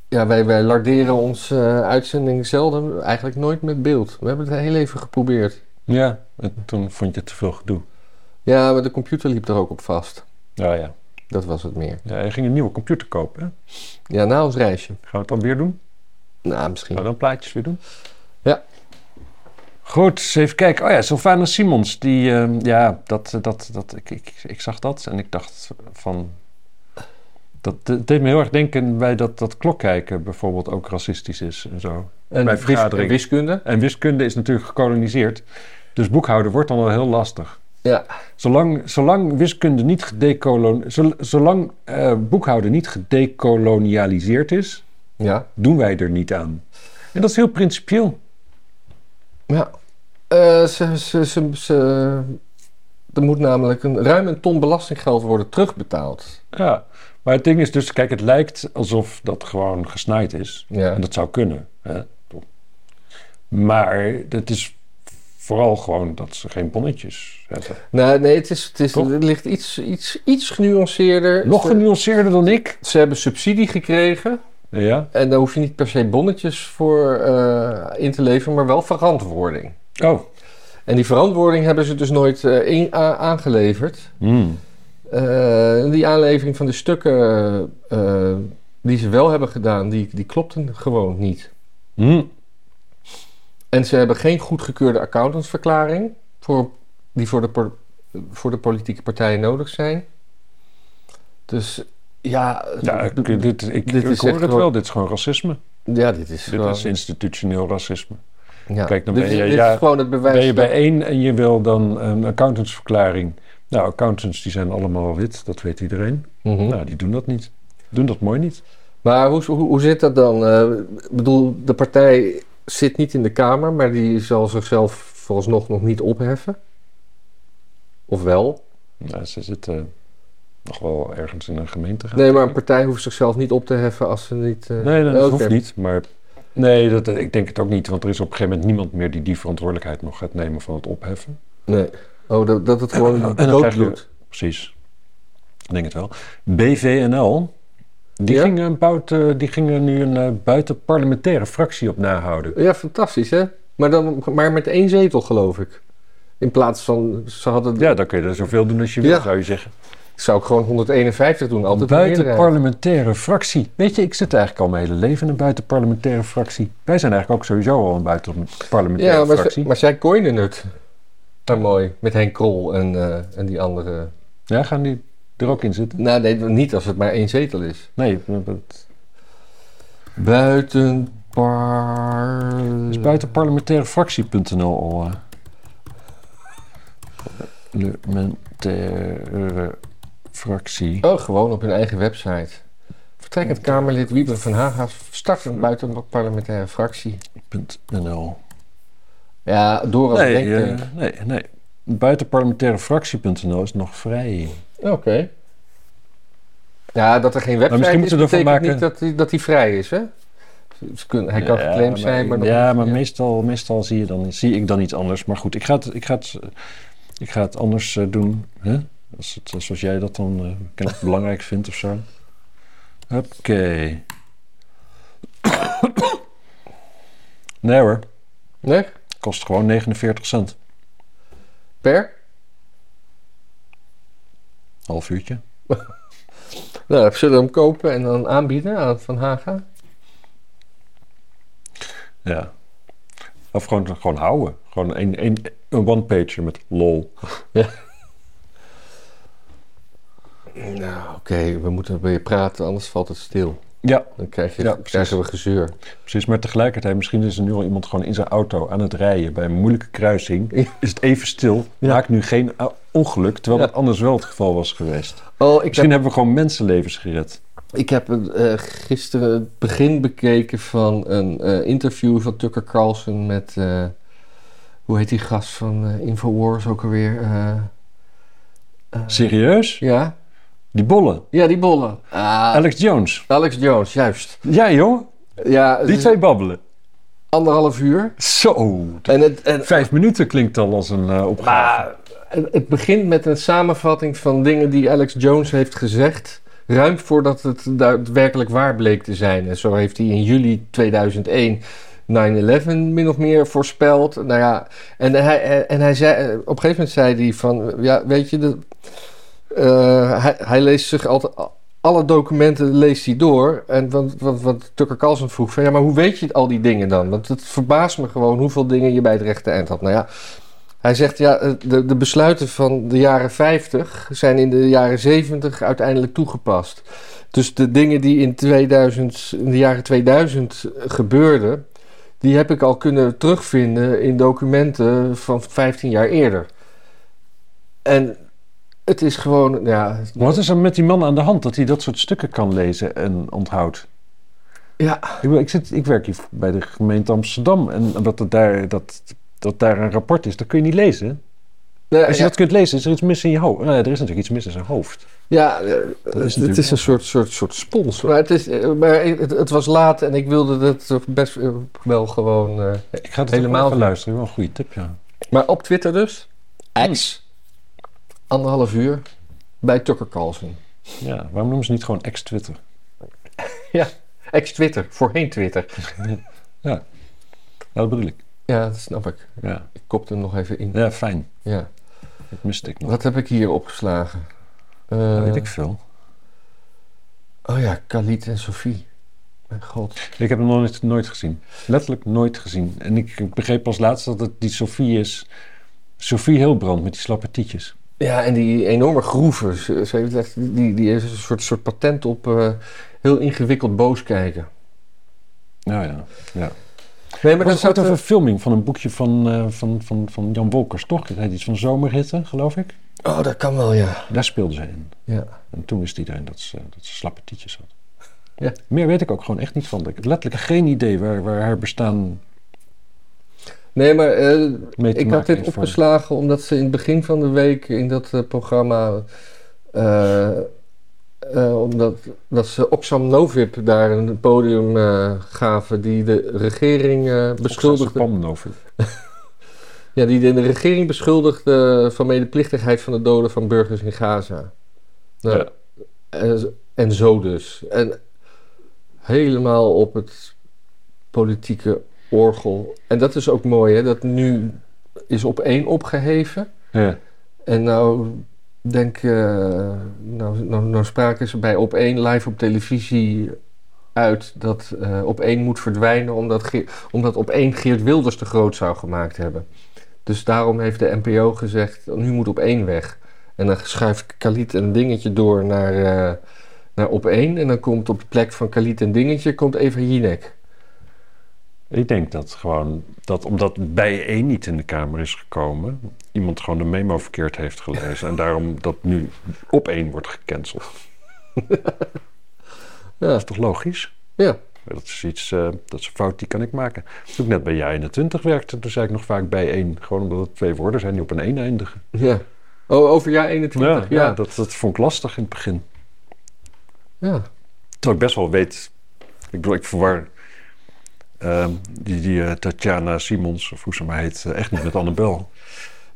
Ja, wij, wij larderen onze eh, uitzending zelden, eigenlijk nooit met beeld. We hebben het heel even geprobeerd. Ja, en toen vond je te veel gedoe. Ja, maar de computer liep er ook op vast. Ja, ja. Dat was het meer. ja je ging een nieuwe computer kopen, hè? Ja, na ons reisje. Gaan we het dan weer doen? Nou, Gaan misschien. we dan plaatjes weer doen? Ja. Goed, even kijken. Oh ja, Sylvana Simons, die, ehm, ja, dat, dat, dat, ik, ik, ik zag dat en ik dacht van, dat het deed me heel erg denken bij dat, dat klokkijken bijvoorbeeld ook racistisch is en zo. En Bij wis- vergadering. en wiskunde. En wiskunde is natuurlijk gekoloniseerd, dus boekhouden wordt dan wel heel lastig. Ja. Zolang, zolang wiskunde niet gedekolon, zol- zolang eh, boekhouden niet gedekolonialiseerd is, Ja. doen wij er niet aan. En dat is heel principieel. Ja. Eh, ze, ze, ze, ze- er moet namelijk een, ruim een ton belastinggeld worden terugbetaald. Ja, maar het ding is dus, kijk, het lijkt alsof dat gewoon gesnaaid is. Ja. En dat zou kunnen. Hè? Maar het is vooral gewoon dat ze geen bonnetjes zetten. Nou, nee, het, is, het, is, Toch? het ligt iets, iets, iets genuanceerder. Nog genuanceerder dan ik. ze hebben subsidie gekregen. Ja. En daar hoef je niet per se bonnetjes voor eh, in te leveren, maar wel verantwoording. Oh. En die verantwoording hebben ze dus nooit in- a- aangeleverd. Hmm. Eh, die aanlevering van de stukken eh, die ze wel hebben gedaan, die, die klopten gewoon niet. Hmm. En ze hebben geen goedgekeurde accountantsverklaring voor, die voor de, voor de politieke partijen nodig zijn. Dus ja, Ja, ik, dit, ik, Dit ik is hoor het gewoon- wel. Dit is gewoon racisme. ja, dit is Dit gewoon... is institutioneel racisme. ja. kijk, dan dit, ben je- dit ja, is gewoon het bewijs. Ben je bij één en je wil dan een accountantsverklaring. Nou, accountants die zijn allemaal wit, dat weet iedereen. Mhm. Nou, die doen dat niet. Doen dat mooi niet. Maar hoe, hoe, hoe zit dat dan? Eh, Ik bedoel, de partij zit niet in de Kamer, maar die zal zichzelf vooralsnog nog niet opheffen. Of wel? Nou, ze zitten nog wel ergens in een gemeente. Nee, maar een partij hoeft zichzelf niet op te heffen als ze niet... eh, Nee, dat hoeft niet. Maar Nee, dat, ik denk het ook niet, want er is op een gegeven moment niemand meer die die verantwoordelijkheid nog gaat nemen van het opheffen. Nee. Oh, dat, dat het gewoon En dood. Precies. Ik denk het wel. BVNL, die, Ja? gingen, buiten, die gingen nu een eh, buitenparlementaire fractie op nahouden. Ja, fantastisch, hè? Maar, dan, maar met één zetel, geloof ik. In plaats van, ze hadden... Ja, dan kun je er zoveel doen als je wil, Ja. zou je zeggen. Zou ik gewoon 151 doen, altijd een buitenparlementaire fractie. Weet je, ik zit eigenlijk al mijn hele leven in een buitenparlementaire fractie. Wij zijn eigenlijk ook sowieso al een buitenparlementaire Ja, maar, fractie. ze- maar zij coinen het. Nou, mooi. Met Henk Krol en, eh, en die andere... Ja, gaan die er ook in zitten? Nou, nee, niet als het maar één zetel is. Nee, dat Buitenpar... is buitenparlementairefractie.nl al. eh. Parlementaire fractie. Oh, gewoon op hun eigen website. Vertrekkend Kamerlid Wiebe van Haga start een buitenparlementaire fractie. Ja, door als Nee, denktank. eh, nee, nee. Buitenparlementairefractie.nl is nog vrij. Oké. Ja, dat er geen website misschien is, moeten we ervan betekent maken- niet dat hij, dat hij vrij is, hè? Hij kan Ja, geclaimd zijn, maar... dan- ja, maar Meestal, meestal zie, je dan, zie ik dan iets anders. Maar goed, ik ga het, ik ga het, ik ga het anders eh, doen. Hè? Als het, zoals jij dat dan eh, belangrijk vindt of zo. Oké. nee hoor, Nee? Kost gewoon 49 cent. Per? Half uurtje. Nou, zullen we hem kopen en dan aanbieden aan Van Haga? Ja. Of gewoon, gewoon houden. Gewoon een, een, een one-pager met lol. Nou, oké, we moeten weer praten, anders valt het stil. Ja, Dan krijg je, Ja, krijgen we gezeur. Precies, maar tegelijkertijd, misschien is er nu al iemand gewoon in zijn auto aan het rijden bij een moeilijke kruising. Ja. Is het even stil, Ja. maakt nu geen uh, ongeluk, terwijl dat anders wel het geval was geweest. Oh, ik Misschien hebben we gewoon mensenlevens gered. Ik heb eh, gisteren het begin bekeken van een eh, interview van Tucker Carlson met, eh, hoe heet die gast van eh, Infowars ook alweer? Eh, eh, Serieus? ja? Die bollen. Ja, die bollen. Ah, Alex Jones. Alex Jones, juist. Ja, joh. Ja, Die twee babbelen. anderhalf uur. Zo. En het, en, Vijf minuten klinkt al als een eh, opgave. maar het het begint met een samenvatting van dingen die Alex Jones heeft gezegd. Ruim voordat het daadwerkelijk waar bleek te zijn. En zo heeft hij in juli 2001 9-11 min of meer voorspeld. Nou ja, en hij, en hij zei, op een gegeven moment zei hij van, ja, weet je, de, eh, hij, leest zich altijd, alle documenten leest hij door. En wat, wat, wat Tucker Carlson vroeg, van ja, maar hoe weet je al die dingen dan? Want het verbaast me gewoon hoeveel dingen je bij het rechte eind had. Nou ja, hij zegt, ja, eh, de, de besluiten van de jaren 50 zijn in de jaren 70 uiteindelijk toegepast. Dus de dingen die in, 2000, in de jaren 2000 gebeurden, die heb ik al kunnen terugvinden in documenten van 15 jaar eerder. En het is gewoon, ja... Wat is er met die man aan de hand dat hij dat soort stukken kan lezen en onthoudt? Ja, Ik, ik, zit, ik werk hier bij de gemeente Amsterdam en dat, het daar, dat, dat daar een rapport is, dat kun je niet lezen. nou, Als je ja, dat kunt lezen, is er iets mis in je hoofd. Nee, er is natuurlijk iets mis in zijn hoofd. ja eh, is het, natuurlijk is een soort, soort, soort spons. Maar, het, is, eh, maar het, het was laat en ik wilde dat best eh, wel gewoon... eh, Ik ga het Helemaal helemaal even doen. luisteren. Wel een goede tip, ja. Maar op Twitter dus. X. Anderhalf uur. Bij Tucker Carlson. ja. Waarom noemen ze niet gewoon ex-Twitter? Ex-Twitter. Voorheen Twitter. Ja, dat bedoel ik. Ja, dat snap ik. Ja, Ik kopte hem nog even in. ja fijn. Ja. Dat miste ik nog. Wat heb ik hier opgeslagen? Eh, Dat weet ik veel. Oh ja, Khalid en Sophie. Mijn god. Ik heb hem nog nooit, nooit gezien. Letterlijk nooit gezien. En ik begreep pas laatst dat het die Sophie is. Sophie Hilbrand met die slappe tietjes. Ja, en die enorme groeven. Ze, ze heeft echt, die, die heeft een soort, soort patent op eh, heel ingewikkeld boos kijken. Nou ja, ja. Nee, Maar maar dat over een filming van een boekje van, eh, van, van, van Jan Wolkers, toch? Het heet iets van Zomerhitte, geloof ik. Oh, dat kan wel, ja. Daar speelde ze in. Ja. En toen wist iedereen dat ze, dat ze slappe tietjes had. Ja. Meer weet ik ook gewoon echt niet van. Ik heb letterlijk geen idee waar, waar haar bestaan Nee, maar eh, ik had dit opgeslagen omdat ze in het begin van de week in dat eh, programma eh, omdat dat ze Oxfam Novib daar een podium gaven die de regering beschuldigde. Pamnoven. Ja, die de, de regering beschuldigde van medeplichtigheid van de doden van burgers in Gaza. Nou, Ja. en, en zo dus. En helemaal op het politieke orgel. En dat is ook mooi, hè? Dat nu is op één opgeheven. Ja. En nou denk eh, nou, nou, nou spraken ze bij op één live op televisie uit dat eh, op één moet verdwijnen omdat, Ge- omdat op één Geert Wilders te groot zou gemaakt hebben. Dus daarom heeft de NPO gezegd, nu moet op één weg. En dan schuift Khalid een dingetje door naar, eh, naar op één. En dan komt op de plek van Khalid een dingetje, komt Eva Jinek. Ik denk dat gewoon, dat omdat bij één niet in de Kamer is gekomen, iemand gewoon de memo verkeerd heeft gelezen. en daarom dat nu op één wordt gecanceld. Ja, Dat is toch logisch? ja. Dat is iets, eh, dat is een fout die kan ik maken. Toen ik net bij jij in de 20 werkte, toen zei ik nog vaak bij één. Gewoon omdat het twee woorden zijn die op een één eindigen. ja. Oh, over jaar 21, ja. ja, Dat, dat vond ik lastig in het begin. ja. Terwijl ik best wel weet. Ik bedoel, ik verwar ehm, die, die eh, Tatjana Simons, of hoe ze maar heet, eh, echt niet met Annabel.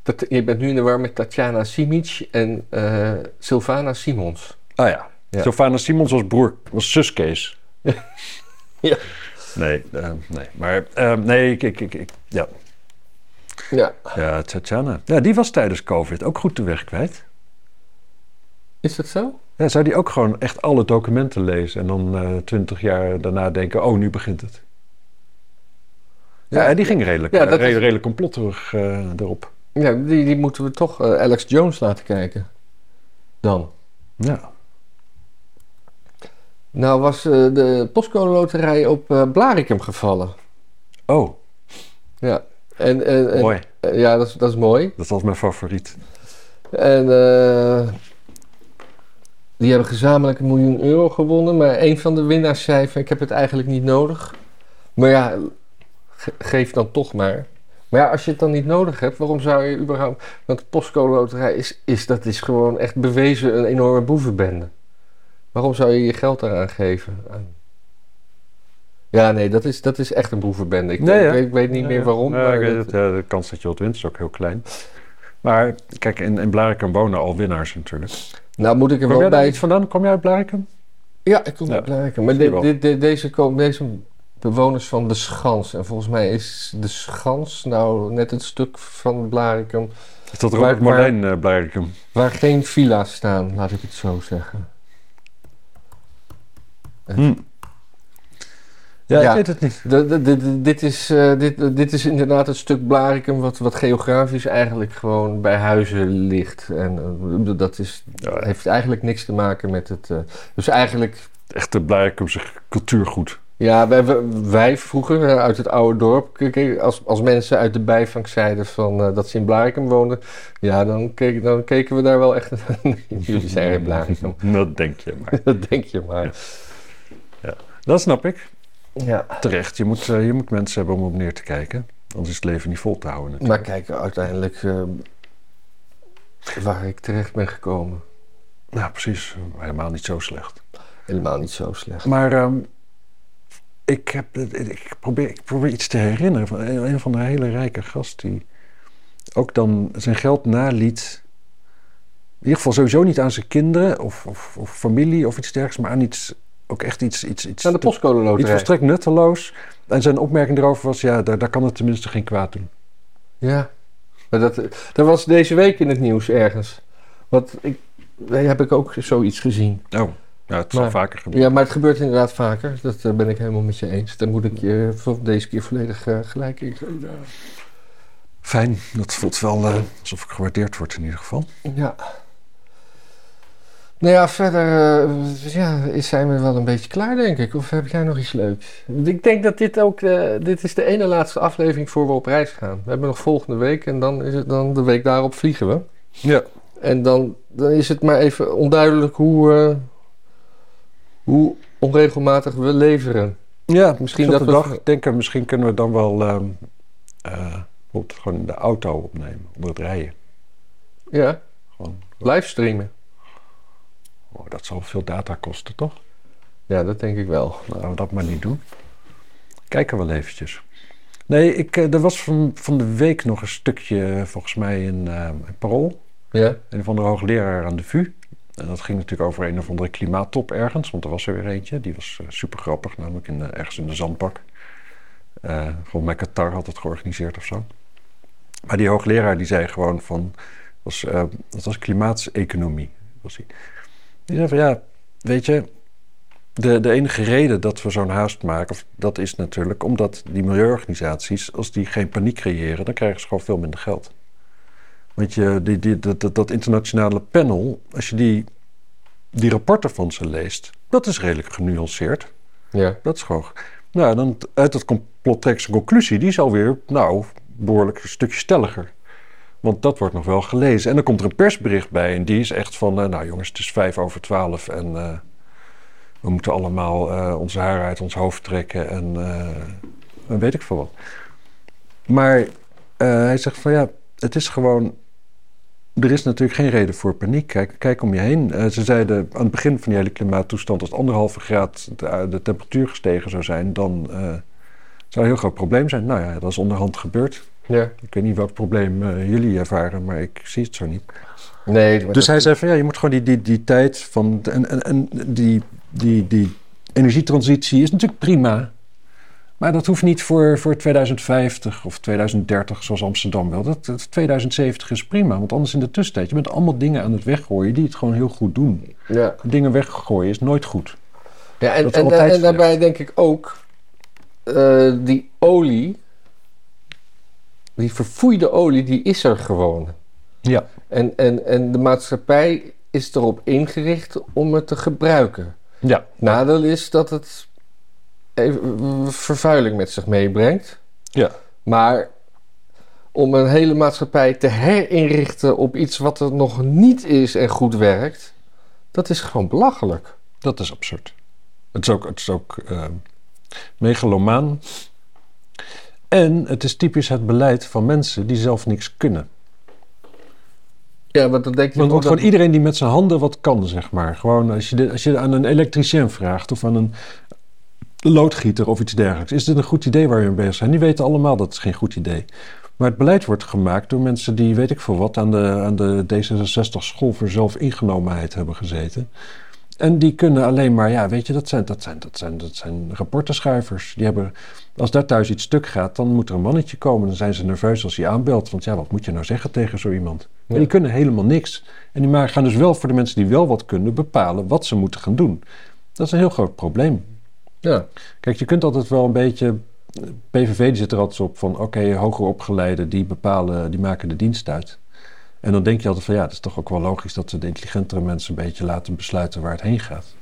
Dat, je bent nu in de war met Tatjana Simic en eh Sylvana Simons. Ah ja. Ja. Sylvana Simons was broer, was zus Kees. Ja. Nee, eh, nee. Maar eh, nee, ik, ik, ik, ik- ja. Ja. Ja, Tatjana. Ja, die was tijdens COVID ook goed de weg kwijt. Is dat zo? Ja, zou die ook gewoon echt alle documenten lezen en dan twintig jaar daarna denken, oh, nu begint het. Ja, die ging redelijk, Ja, eh, dat re- is- redelijk complotterig eh, erop. Ja, die, die moeten we toch eh, Alex Jones laten kijken. Dan. Ja. Nou was de postcode loterij op eh Blarikum gevallen. Oh, Ja. En, en, en- mooi. ja, dat is, dat is mooi. Dat was mijn favoriet. En die hebben gezamenlijk een miljoen euro gewonnen. Maar een van de winnaars zei van ik heb het eigenlijk niet nodig. Maar ja, ge- geef dan toch maar. Maar ja, als je het dan niet nodig hebt, waarom zou je überhaupt... Want de postcode loterij is, is, dat is gewoon echt bewezen een enorme boevenbende. Waarom zou je je geld daaraan geven? Ja, nee, dat is, dat is echt een boevenbende. Ik, Nee, ik ja. weet, ik weet niet meer waarom. Ja, maar ik weet dat- het. Ja, de kans dat je wat wint is ook heel klein. Maar kijk, in, in Blarikum wonen al winnaars natuurlijk. nou, moet ik er Kom wel bij vandaan? Kom jij uit Blarikum? Ja, ik kom Ja. uit Blarikum. Maar deze, komen, deze bewoners van de Schans. En volgens mij is de Schans nou net het stuk van Blarikum... Is dat Robert waar- Marlijn eh Blarikum? waar geen villa's staan, laat ik het zo zeggen. Hm. Ja, Ja. ik weet het niet. Dit, is, eh, dit, dit is inderdaad het stuk Blarikum wat, wat geografisch eigenlijk gewoon bij huizen ligt. En eh, dat is, Ja, heeft eigenlijk niks te maken met het... eh, dus eigenlijk echt de Blarikumse cultuurgoed. Ja, wij, wij vroeger eh, uit het oude dorp, als, als mensen uit de bijvang zeiden van, eh, dat ze in Blarikum woonden, ja, dan, keek, dan keken we daar wel echt. Jullie zijn in Blarikum. Dat denk je maar. dat denk je maar. Dat snap ik. Ja. Terecht. Je moet, eh, je moet mensen hebben om op neer te kijken. Anders is het leven niet vol te houden. natuurlijk. Maar kijk, uiteindelijk waar ik terecht ben gekomen, Nou, precies. Helemaal niet zo slecht. helemaal niet zo slecht. Maar ehm, ik, heb, ik, probeer, ik probeer iets te herinneren van een, een van de hele rijke gast die ook dan zijn geld naliet. In ieder geval sowieso niet aan zijn kinderen of, of, of familie of iets dergelijks, maar aan iets, ook echt iets, iets, iets, Aan de postcode iets volstrekt nutteloos. En zijn opmerking erover was, ja, daar, daar kan het tenminste geen kwaad doen. Ja. Maar dat, dat was deze week in het nieuws ergens. Wat ik, daar heb ik ook zoiets gezien. Oh, ja, het zal Maar- vaker gebeuren. Ja, maar het gebeurt inderdaad vaker. Dat eh, ben ik helemaal met je eens. Daar moet ik je deze keer volledig eh, gelijk in geven. Fijn, dat voelt wel eh, alsof ik gewaardeerd word in ieder geval. Ja. Nou ja, verder ja, zijn we wel een beetje klaar, denk ik. Of heb jij nog iets leuks? Ik denk dat dit ook dit is de ene laatste aflevering voor we op reis gaan. We hebben nog volgende week en dan is het dan de week daarop vliegen we. Ja. En dan, dan is het maar even onduidelijk hoe, hoe onregelmatig we leveren. Ja, Misschien dat we- dag denken, misschien kunnen we dan wel ehm, eh, bijvoorbeeld gewoon de auto opnemen, onder het rijden. Ja, Gewoon, livestreamen. Oh, dat zal veel data kosten, toch? Ja, dat denk ik wel. Nou, we dat maar niet doen. Kijken we wel eventjes. Nee, ik, eh, er was van, van de week nog een stukje, eh, volgens mij, in, uh, in Parool. Ja? Een van de hoogleraar aan de VU. En dat ging natuurlijk over een of andere klimaattop ergens. Want er was er weer eentje. Die was uh, super grappig, namelijk in, ergens in de zandbak. Uh, volgens mij Qatar had het georganiseerd of zo. Maar die hoogleraar die zei gewoon van... Was, dat was klimaatseconomie. Was die. die zei van ja, weet je... De, de enige reden dat we zo'n haast maken... dat is natuurlijk omdat die milieuorganisaties... als die geen paniek creëren... dan krijgen ze gewoon veel minder geld. Want je, die, die, dat, dat internationale panel... als je die, die rapporten van ze leest... dat is redelijk genuanceerd. Ja. Dat is gewoon... Nou, dan uit dat complot trekt conclusie... die is alweer, nou, behoorlijk een stukje stelliger. Want dat wordt nog wel gelezen. En dan komt er een persbericht bij en die is echt van... Uh, nou jongens, het is vijf over twaalf en uh, we moeten allemaal uh, onze haren uit ons hoofd trekken en weet ik veel wat. Maar hij zegt van ja, het is gewoon... Er is natuurlijk geen reden voor paniek. Kijk, kijk om je heen. ze zeiden aan het begin van die hele klimaattoestand... als anderhalve graad de, de, temperatuur gestegen zou zijn... dan zou een heel groot probleem zijn. Nou ja, dat is onderhand gebeurd. Ja. Ik weet niet welk probleem uh, jullie ervaren, maar ik zie het zo niet. Nee, dus hij zei van ja, je moet gewoon die, die, die tijd van. En, en, en die, die, die energietransitie is natuurlijk prima. Maar dat hoeft niet voor, voor 2050 of 2030, zoals Amsterdam wil. Dat, dat 2070 is prima, want anders in de tussentijd. Je bent allemaal dingen aan het weggooien die het gewoon heel goed doen. Ja. Dingen weggooien is nooit goed. Ja, en, en, en, en daarbij denk ik ook. Uh, die olie die verfoeide olie, die is er gewoon. Ja. En, en, en de maatschappij is erop ingericht om het te gebruiken. Ja. Nadeel is dat het even vervuiling met zich meebrengt. Ja. Maar om een hele maatschappij te herinrichten op iets wat er nog niet is en goed werkt, dat is gewoon belachelijk. Dat is absurd. Het is ook, het is ook uh, megalomaan. En het is typisch het beleid van mensen die zelf niks kunnen. Ja, want dan denk je... Want, want dat... gewoon iedereen die met zijn handen wat kan, zeg maar. Gewoon als je, de, als je aan een elektricien vraagt of aan een loodgieter of iets dergelijks. Is dit een goed idee waar je mee bezig bent? Die weten allemaal dat het geen goed idee Maar het beleid wordt gemaakt door mensen die, weet ik veel wat, aan de, aan de D66 school voor zelfingenomenheid hebben gezeten. En die kunnen alleen maar, ja, weet je, dat zijn, dat zijn, dat zijn, dat zijn rapportenschuivers. Die hebben, als daar thuis iets stuk gaat, dan moet er een mannetje komen. Dan zijn ze nerveus als hij aanbelt. Want ja, wat moet je nou zeggen tegen zo iemand? Ja. En die kunnen helemaal niks. En die gaan dus wel voor de mensen die wel wat kunnen bepalen wat ze moeten gaan doen. Dat is een heel groot probleem. Ja. Kijk, je kunt altijd wel een beetje. PVV zit er altijd op van: oké, okay, hoger opgeleiden die bepalen, die maken de dienst uit. En dan denk je altijd van ja, het is toch ook wel logisch dat we de intelligentere mensen een beetje laten besluiten waar het heen gaat.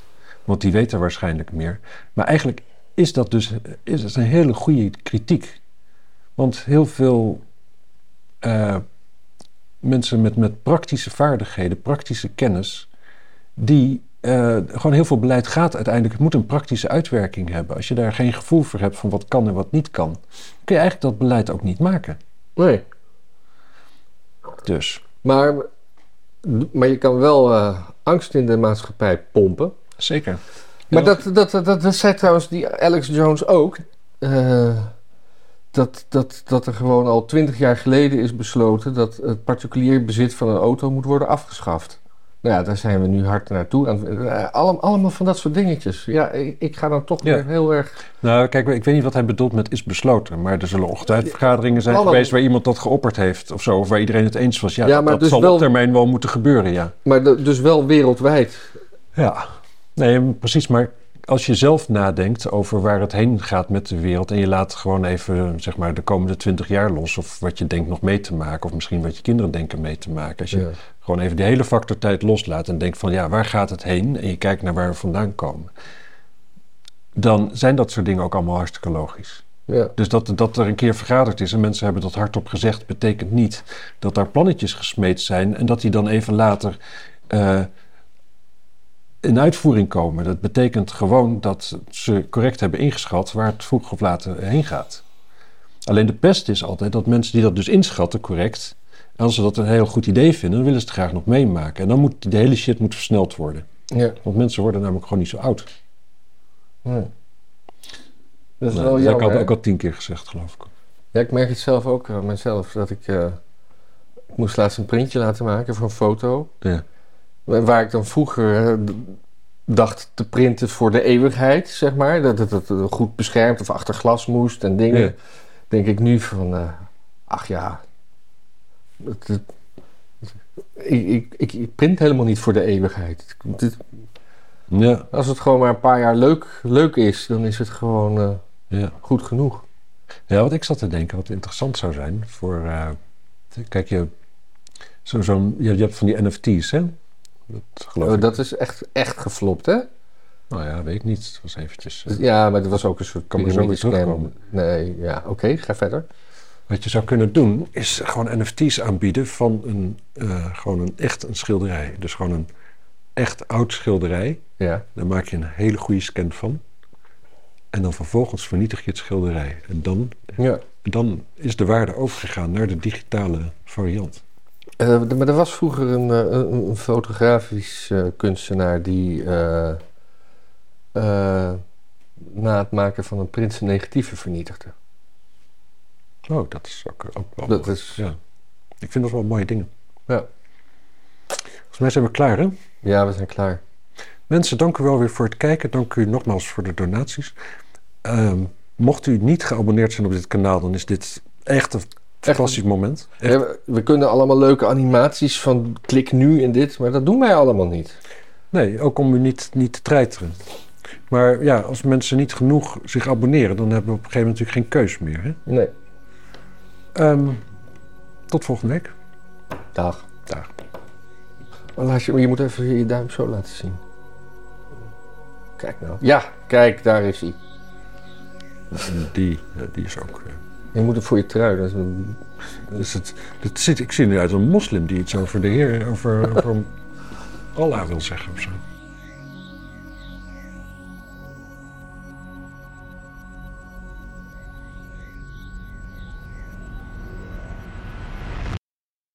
Want die weten waarschijnlijk meer. Maar eigenlijk is dat dus is het een hele goede kritiek. Want heel veel uh, mensen met, met praktische vaardigheden, praktische kennis, die uh, gewoon heel veel beleid gaat uiteindelijk. Het moet een praktische uitwerking hebben. Als je daar geen gevoel voor hebt van wat kan en wat niet kan, kun je eigenlijk dat beleid ook niet maken. Nee. Dus. Maar, maar je kan wel uh, angst in de maatschappij pompen. Zeker. Maar dat, dat, dat, dat, dat zei trouwens die Alex Jones ook. Uh, dat, dat, dat er gewoon al twintig jaar geleden is besloten dat het particulier bezit van een auto moet worden afgeschaft. Nou ja, daar zijn we nu hard naartoe. Aan, allemaal, van dat soort dingetjes. Ja, ik, ik ga dan toch Ja. weer heel erg... Nou, kijk, ik weet niet wat hij bedoelt met is besloten. Maar er zullen ongetwijfeld vergaderingen zijn geweest waar iemand dat geopperd heeft of zo. Of waar iedereen het eens was. Ja, Ja, dat, maar dat dus zal wel- op termijn wel moeten gebeuren, ja. Maar de- dus wel wereldwijd. Ja, nee, precies. Maar als je zelf nadenkt over waar het heen gaat met de wereld... en je laat gewoon even zeg maar, de komende twintig jaar los... of wat je denkt nog mee te maken... of misschien wat je kinderen denken mee te maken. Als je Ja. gewoon even die hele factor tijd loslaat... en denkt van ja, waar gaat het heen? En je kijkt naar waar we vandaan komen... dan zijn dat soort dingen ook allemaal hartstikke logisch. Ja. Dus dat, dat er een keer vergaderd is en mensen hebben dat hardop gezegd, betekent niet dat daar plannetjes gesmeed zijn en dat die dan even later eh, in uitvoering komen. Dat betekent gewoon dat ze correct hebben ingeschat waar het vroeg of later heen gaat. Alleen de pest is altijd dat mensen die dat dus inschatten correct, en als ze dat een heel goed idee vinden, dan willen ze het graag nog meemaken. En dan moet de hele shit moet versneld worden. Ja. Want mensen worden namelijk gewoon niet zo oud. Nee. Dat is Nou, wel dat heb ik jammer. al, hè? ook al tien keer gezegd, geloof ik. Ja, ik merk het zelf ook aan mezelf. Dat ik, eh, ik moest laatst een printje laten maken voor een foto. Ja. Waar ik dan vroeger eh, dacht te printen voor de eeuwigheid, zeg maar. Dat het, het goed beschermd of achter glas moest en dingen. Ja. Denk ik nu van, eh, ach ja. Het, het- ik, ik, ik, ik print helemaal niet voor de eeuwigheid. Ja, als het gewoon maar een paar jaar leuk, leuk is, dan is het gewoon eh, ja. goed genoeg. Ja, wat ik zat te denken, wat interessant zou zijn voor. kijk, je, zo, je, je hebt van die NFT's, hè? Dat geloof Oh, ik. dat is echt, echt geflopt, hè? Nou ja, weet ik niet. Het was eventjes. eh, Ja, maar dat was ook een soort terugkomen. Nee, ja, oké, ga verder. Wat je zou kunnen doen, is gewoon NFT's aanbieden van een, eh, gewoon een echt een schilderij. Dus gewoon een echt oud schilderij. Ja, Daar maak je een hele goede scan van. En dan vervolgens vernietig je het schilderij. En dan, ja. dan is de waarde overgegaan naar de digitale variant. Eh, maar er was vroeger een, eh, een, een fotografisch eh, kunstenaar die na het maken van een print zijn negatieven vernietigde. Oh, dat is ook, ook wel. Dat is, Ja. Ik vind dat wel mooie dingen. Ja. Volgens mij zijn we klaar, hè? ja, we zijn klaar. Mensen, dank u wel weer voor het kijken. Dank u nogmaals voor de donaties. Ehm, mocht u niet geabonneerd zijn op dit kanaal, dan is dit echt een moment. Echt. Ja, we, we kunnen allemaal leuke animaties van klik nu en dit, maar dat doen wij allemaal niet. Nee, ook om u niet, niet te treiteren. Maar ja, als mensen niet genoeg zich abonneren, dan hebben we op een gegeven moment natuurlijk geen keus meer. Hè? Nee. Ehm, tot volgende week. Dag. Dag. Oh, laat je, je moet even je duim zo laten zien. Kijk nou. Ja, kijk, daar is hij. Die, eh, die is ook. Je moet het voor je trui. Dat is een- dus het zit, ik zie nu uit een moslim die iets over de Heer, over, over Allah wil zeggen of zo.